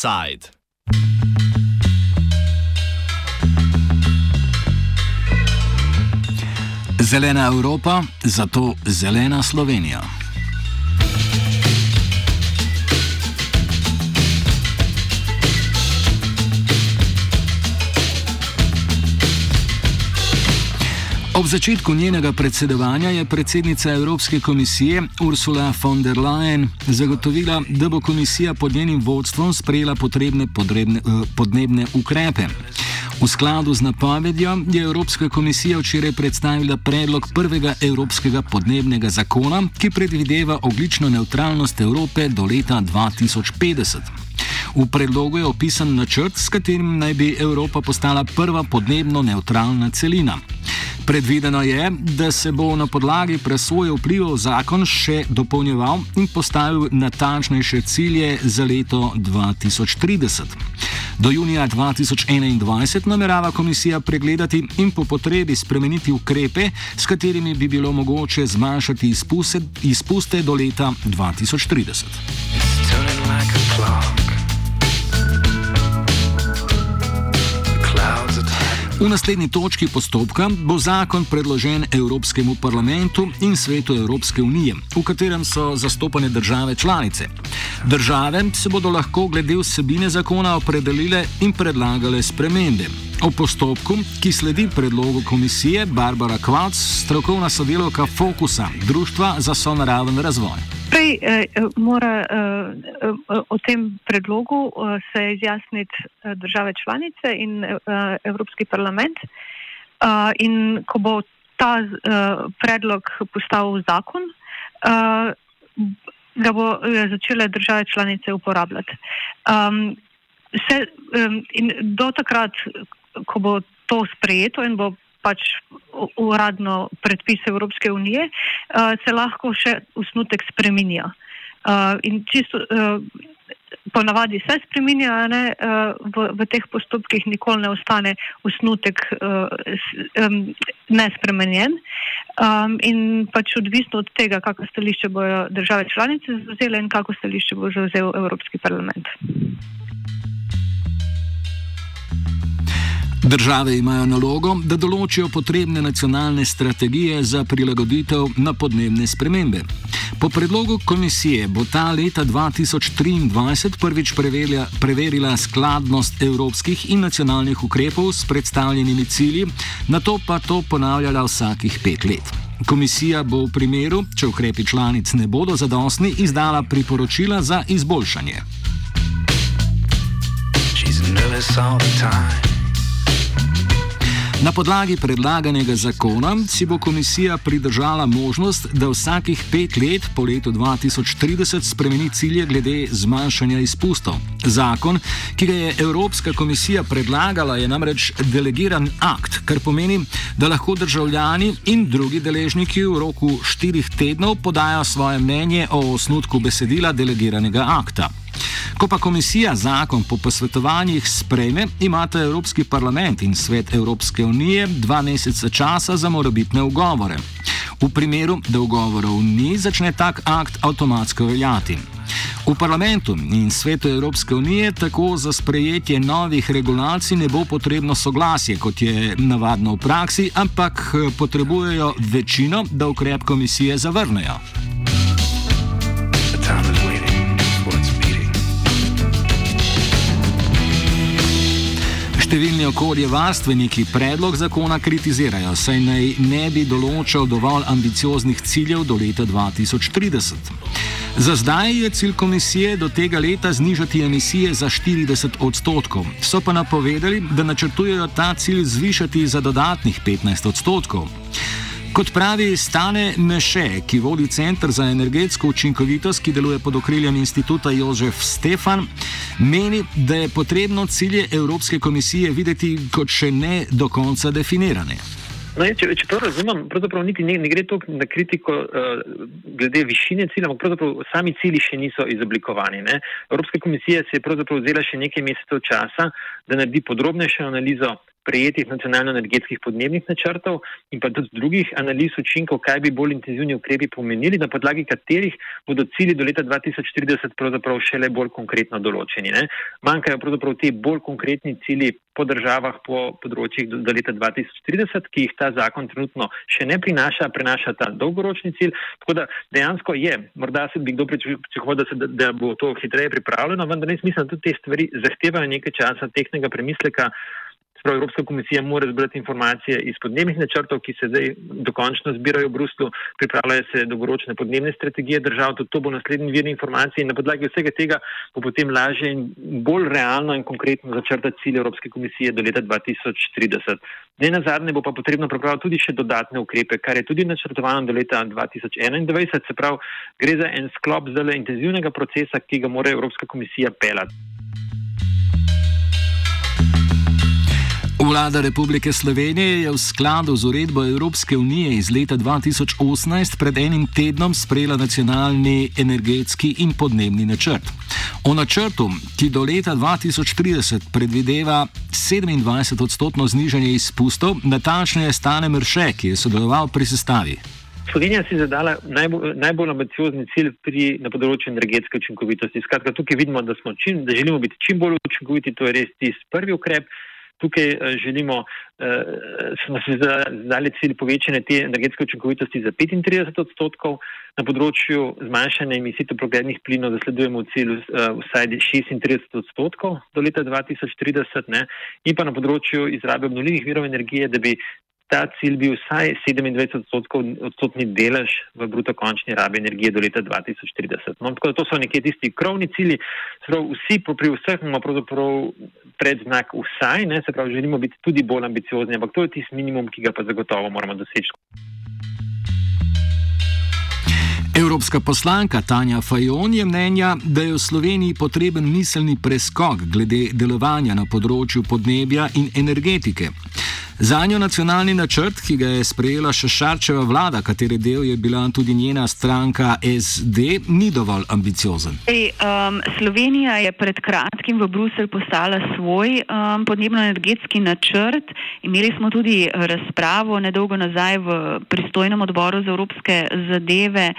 Offside. Zelena Evropa, zato zelena Slovenija. Ob začetku njenega predsedovanja je predsednica Evropske komisije Ursula von der Leyen zagotovila, da bo komisija pod njenim vodstvom sprejela potrebne podrebne, eh, podnebne ukrepe. V skladu z napovedjo je Evropska komisija včeraj predstavila predlog prvega evropskega podnebnega zakona, ki predvideva oglično neutralnost Evrope do leta 2050. V predlogu je opisan načrt, s katerim naj bi Evropa postala prva podnebno neutralna celina. Predvideno je, da se bo na podlagi presoje vplivov zakon še dopolnjeval in postavil natančnejše cilje za leto 2030. Do junija 2021 namerava komisija pregledati in po potrebi spremeniti ukrepe, s katerimi bi bilo mogoče zmanjšati izpuste, izpuste do leta 2030. V naslednji točki postopka bo zakon predložen Evropskemu parlamentu in svetu Evropske unije, v katerem so zastopane države članice. Države se bodo lahko glede vsebine zakona opredelile in predlagale spremembe. O postopku, ki sledi predlogu komisije, Barbara Kvac, strokovna sodelovka Fokusa, Društva za sonaraven razvoj. Prej eh, mora eh, eh, o tem predlogu eh, se izjasniti eh, države članice in eh, Evropski parlament. Eh, in ko bo ta eh, predlog postal zakon, eh, ga bo eh, začele države članice uporabljati. Um, se, in do takrat, ko bo to sprejeto in bo pač uradno predpis Evropske unije, uh, se lahko še osnutek spreminja. Uh, in čisto uh, ponavadi se spreminja, ne, uh, v, v teh postopkih nikoli ne ostane osnutek uh, um, nespremenjen. Um, in pač odvisno od tega, kako stališče bojo države članice zauzele in kako stališče bo zauzel Evropski parlament. Države imajo nalogo, da določijo potrebne nacionalne strategije za prilagoditev na podnebne spremembe. Po predlogu komisije bo ta leta 2023 prvič preverila, preverila skladnost evropskih in nacionalnih ukrepov s predstavljenimi cilji, na to pa to ponavljala vsakih pet let. Komisija bo v primeru, če ukrepi članic ne bodo zadostni, izdala priporočila za izboljšanje. She's nervous all the time. Na podlagi predlaganega zakona si bo komisija pridržala možnost, da vsakih pet let po letu 2030 spremeni cilje glede zmanjšanja izpustov. Zakon, ki ga je Evropska komisija predlagala, je namreč delegiran akt, kar pomeni, da lahko državljani in drugi deležniki v roku štirih tednov podajo svoje mnenje o osnutku besedila delegiranega akta. Ko pa komisija zakon po posvetovanjih sprejme, imata Evropski parlament in svet Evropske unije dva meseca časa za morebitne ugovore. V primeru, da ugovorov ni, začne tak akt avtomatsko veljati. V parlamentu in svetu Evropske unije tako za sprejetje novih regulacij ne bo potrebno soglasje, kot je navadno v praksi, ampak eh, potrebujejo večino, da ukrep komisije zavrnejo. Številni okoljevarstveniki predlog zakona kritizirajo, saj naj ne bi določal dovolj ambicioznih ciljev do leta 2030. Za zdaj je cilj komisije do tega leta znižati emisije za 40 odstotkov, so pa napovedali, da načrtujejo ta cilj zvišati za dodatnih 15 odstotkov. Kot pravi Stane Meše, ki vodi Centr za energetsko učinkovitost, ki deluje pod okriljem inštituta Jožef Stefan, meni, da je potrebno cilje Evropske komisije videti kot še ne do konca definirane. No, če, če prav razumem, pravzaprav niti ne, ne gre toliko na kritiko uh, glede višine cilja, ampak pravzaprav sami cilji še niso izoblikovani. Ne? Evropska komisija se je pravzaprav vzela še nekaj mesecev časa, da naredi podrobnejšo analizo sprejetih nacionalno-energetskih podnebnih načrtov in pa tudi drugih analiz učinkov, kaj bi bolj intenzivni ukrepi pomenili, na podlagi katerih bodo cilji do leta 2040 pravzaprav šele bolj konkretno določeni. Ne? Manjkajo pravzaprav ti bolj konkretni cilji po državah, po področjih do, do leta 2030, ki jih ta zakon trenutno še ne prinaša, prenaša ta dolgoročni cilj. Tako da dejansko je, morda se bi kdo pričakoval, da, da, da bo to hitreje pripravljeno, vendar res mislim, da tudi te stvari zahtevajo nekaj časa tehnega premisleka. Sprav Evropska komisija mora zbrati informacije iz podnebnih načrtov, ki se zdaj dokončno zbirajo v Bruslu, pripravljajo se dolgoročne podnebne strategije držav, tudi to bo naslednji vir informacij in na podlagi vsega tega bo potem lažje in bolj realno in konkretno začrtati cilje Evropske komisije do leta 2030. Ne na zadnje bo pa potrebno pripraviti tudi še dodatne ukrepe, kar je tudi načrtovano do leta 2021, se pravi, gre za en sklop zelo intenzivnega procesa, ki ga mora Evropska komisija pelati. Vlada Republike Slovenije je v skladu z uredbo Evropske unije iz leta 2018 pred enim tednom sprejela nacionalni energetski in podnebni načrt. O načrtu, ki do leta 2030 predvideva 27 odstotno znižanje izpustov, natančneje stane Mrše, ki je sodeloval pri sestavi. Slovenija si zadala najbolj, najbolj ambiciozni cilj pri, na področju energetske učinkovitosti. Skratka, tukaj vidimo, da, čim, da želimo biti čim bolj učinkoviti, to je res tisti prvi ukrep. Tukaj eh, želimo, eh, smo si zadali cilj povečanja te energetske učinkovitosti za 35 odstotkov, na področju zmanjšanja emisij toplogrednih plinov zasledujemo cilj eh, vsaj 36 odstotkov do leta 2030 ne, in pa na področju izrabe obnovljivih virov energije, da bi ta cilj bil vsaj 27 odstotni delež v bruto končni rabi energije do leta 2030. No, tako da to so nekje tisti krovni cilji, prav vsi pri vseh imamo pravzaprav predznak vsaj, ne, se pravi, želimo biti tudi bolj ambiciozni, ampak to je tisti minimum, ki ga pa zagotovo moramo doseči. Evropska poslanka Tanja Fajon je mnenja, da je v Sloveniji potreben miselni preskok glede delovanja na področju podnebja in energetike. Za njo nacionalni načrt, ki ga je sprejela še Šarčeva vlada, katere del je bila tudi njena stranka SD, ni dovolj ambiciozen. Ej, um, Slovenija je pred kratkim v Bruselj poslala svoj um, podnebno-energetski načrt. Imeli smo tudi razpravo nedolgo nazaj v pristojnem odboru za evropske zadeve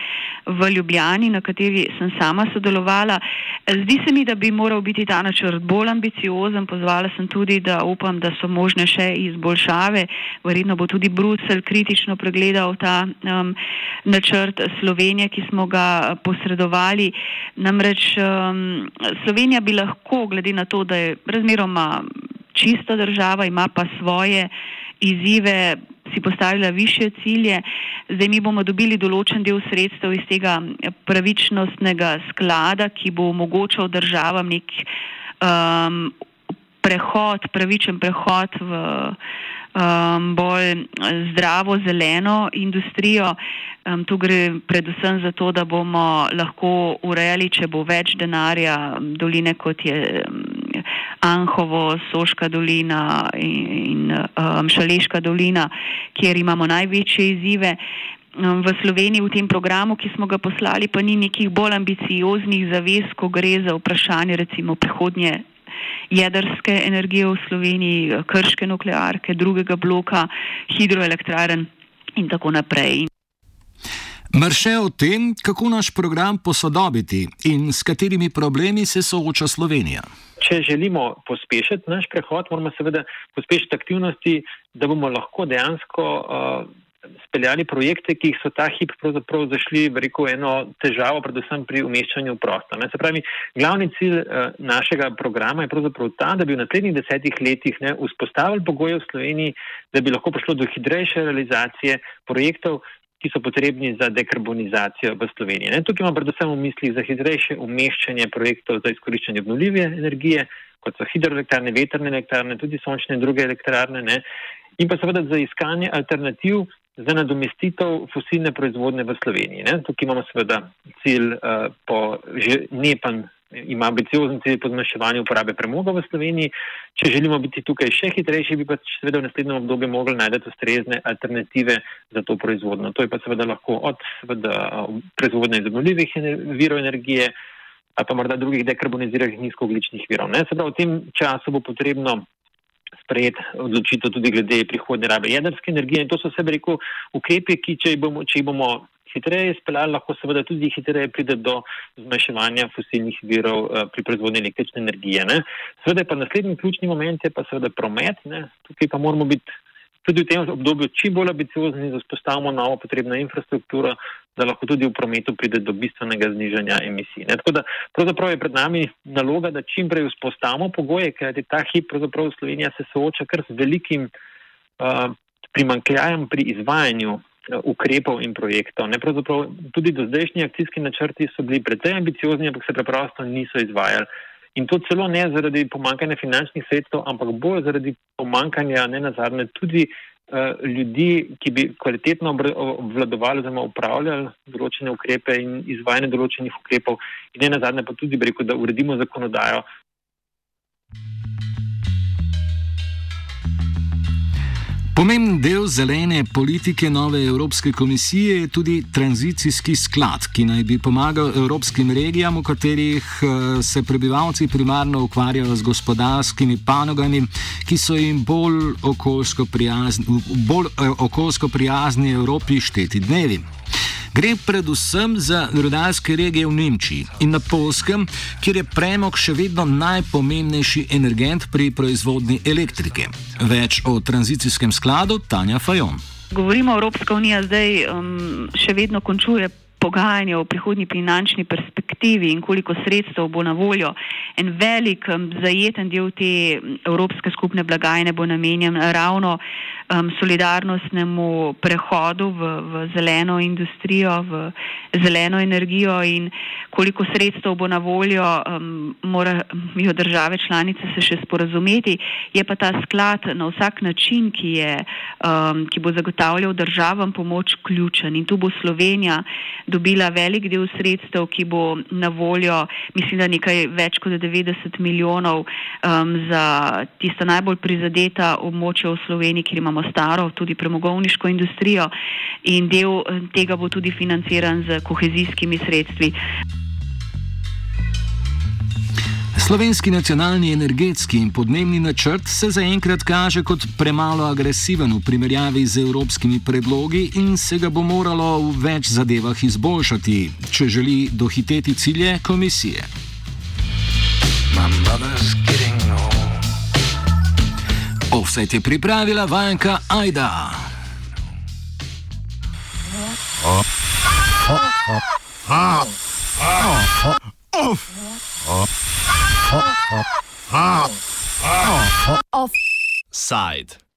v Ljubljani, na kateri sem sama sodelovala. Zdi se mi, da bi moral biti ta načrt bolj ambiciozen. Pozvala sem tudi, da upam, da so možne še izboljšave. Verjetno bo tudi Bruselj kritično pregledal ta um, načrt Slovenije, ki smo ga posredovali. Namreč um, Slovenija bi lahko, glede na to, da je razmeroma čista država, ima pa svoje izzive, si postavila više cilje. Zdaj mi bomo dobili določen del sredstev iz tega pravičnostnega sklada, ki bo omogočal državam nek um, prehod, pravičen prehod v um, bolj zdravo, zeleno industrijo. Um, tu gre predvsem za to, da bomo lahko urejali, če bo več denarja, doline kot je um, Anhovo, Soška dolina in, in um, Šaleška dolina, kjer imamo največje izzive. Um, v Sloveniji v tem programu, ki smo ga poslali, pa ni nekih bolj ambicioznih zavez, ko gre za vprašanje recimo prihodnje jedrske energije v Sloveniji, krške nuklearke, drugega bloka, hidroelektraren in tako naprej. Mrše o tem, kako naš program posodobiti in s katerimi problemi se sooča Slovenija. Če želimo pospešiti naš prehod, moramo seveda pospešiti aktivnosti, da bomo lahko dejansko uh, speljali projekte, ki so ta hip pravzaprav zašli v reko eno težavo, predvsem pri umeščanju v prostor. Se pravi, glavni cilj uh, našega programa je pravzaprav ta, da bi v naslednjih desetih letih ne, vzpostavili pogoje v Sloveniji, da bi lahko prišlo do hitrejše realizacije projektov, ki so potrebni za dekarbonizacijo v Sloveniji. Ne. Tukaj imam predvsem v mislih za hitrejše umeščanje projektov za izkoriščanje obnovljive energije, kot so hidroelektrarne, veterne elektrarne, tudi sončne in druge elektrarne. Ne. In pa seveda za iskanje alternativ za nadomestitev fosilne proizvodne v Sloveniji. Ne? Tukaj imamo seveda cilj uh, po že nepan. Ima ambiciozen cilj po zmanjševanju uporabe premoga v Sloveniji. Če želimo biti tukaj še hitrejši, bi pa seveda v naslednjem obdobju mogli najti ustrezne alternative za to proizvodno. To je pa seveda lahko od seveda, proizvodnje iz obnovljivih virov energije ali pa morda drugih dekarboniziranih nizkoogličnih virov. Se pravi, v tem času bo potrebno sprejeti odločitev tudi glede prihodnje rabe jedrske energije. In to so vse, rekel, ukrepe, ki če jih bomo, če jih bomo hitreje izpeljali, lahko seveda tudi hitreje pride do zmanjševanja fosilnih virov uh, pri proizvodnji električne energije. Ne. Seveda pa naslednji ključni moment je pa seveda promet. Ne. Tukaj pa moramo biti tudi v tem obdobju čim bolj ambiciozni, da vzpostavimo novo potrebno infrastrukturo, da lahko tudi v prometu pride do bistvenega znižanja emisij. Ne. Tako da pravzaprav je pred nami naloga, da čim prej vzpostavimo pogoje, ker je ta hip pravzaprav Slovenija se sooča kar z velikim uh, primankljajem pri izvajanju ukrepov in projektov. Ne, tudi do zdajšnji akcijski načrti so bili precej ambiciozni, ampak se preprosto niso izvajali. In to celo ne zaradi pomankanja finančnih sredstev, ampak bolj zaradi pomankanja ne nazadnje tudi uh, ljudi, ki bi kvalitetno obvladovali oziroma upravljali določene ukrepe in izvajanje določenih ukrepov. In ne nazadnje pa tudi, rekel, da uredimo zakonodajo, Pomemben del zelene politike nove Evropske komisije je tudi tranzicijski sklad, ki naj bi pomagal evropskim regijam, v katerih eh, se prebivalci primarno ukvarjajo z gospodarskimi panogami, ki so jim bolj okoljsko prijazni, bolj eh, okoljsko prijazni Evropi šteti dnevi. Gre predvsem za rudarske regije v Nemčiji in na Polskem, kjer je premog še vedno najpomembnejši energent pri proizvodni elektrike. Več o tranzicijskem skladu Tanja Fajon. Govorimo, Evropska unija zdaj um, še vedno končuje pogajanja o prihodnji finančni perspektivi in koliko sredstev bo na voljo. En velik um, zajeten del te evropske skupne blagajne bo namenjen ravno um, solidarnostnemu prehodu v, v zeleno industrijo, v zeleno energijo in koliko sredstev bo na voljo, um, morajo države članice se še sporazumeti. Je pa ta sklad na vsak način, ki, je, um, ki bo zagotavljal državam pomoč, ključen. In tu bo Slovenija dobila velik del sredstev, ki bo na voljo, mislim, da nekaj več kot 90 milijonov um, za tista najbolj prizadeta območja v Sloveniji, kjer imamo staro, tudi premogovniško industrijo in del eh, tega bo tudi financiran z kohezijskimi sredstvi. Slovenski nacionalni energetski in podnebni načrt se zaenkrat kaže kot premalo agresiven v primerjavi z evropskimi predlogi in se ga bo moralo v več zadevah izboljšati, če želi dohiteti cilje komisije. Vse je pripravila vajenka Aida. Offside.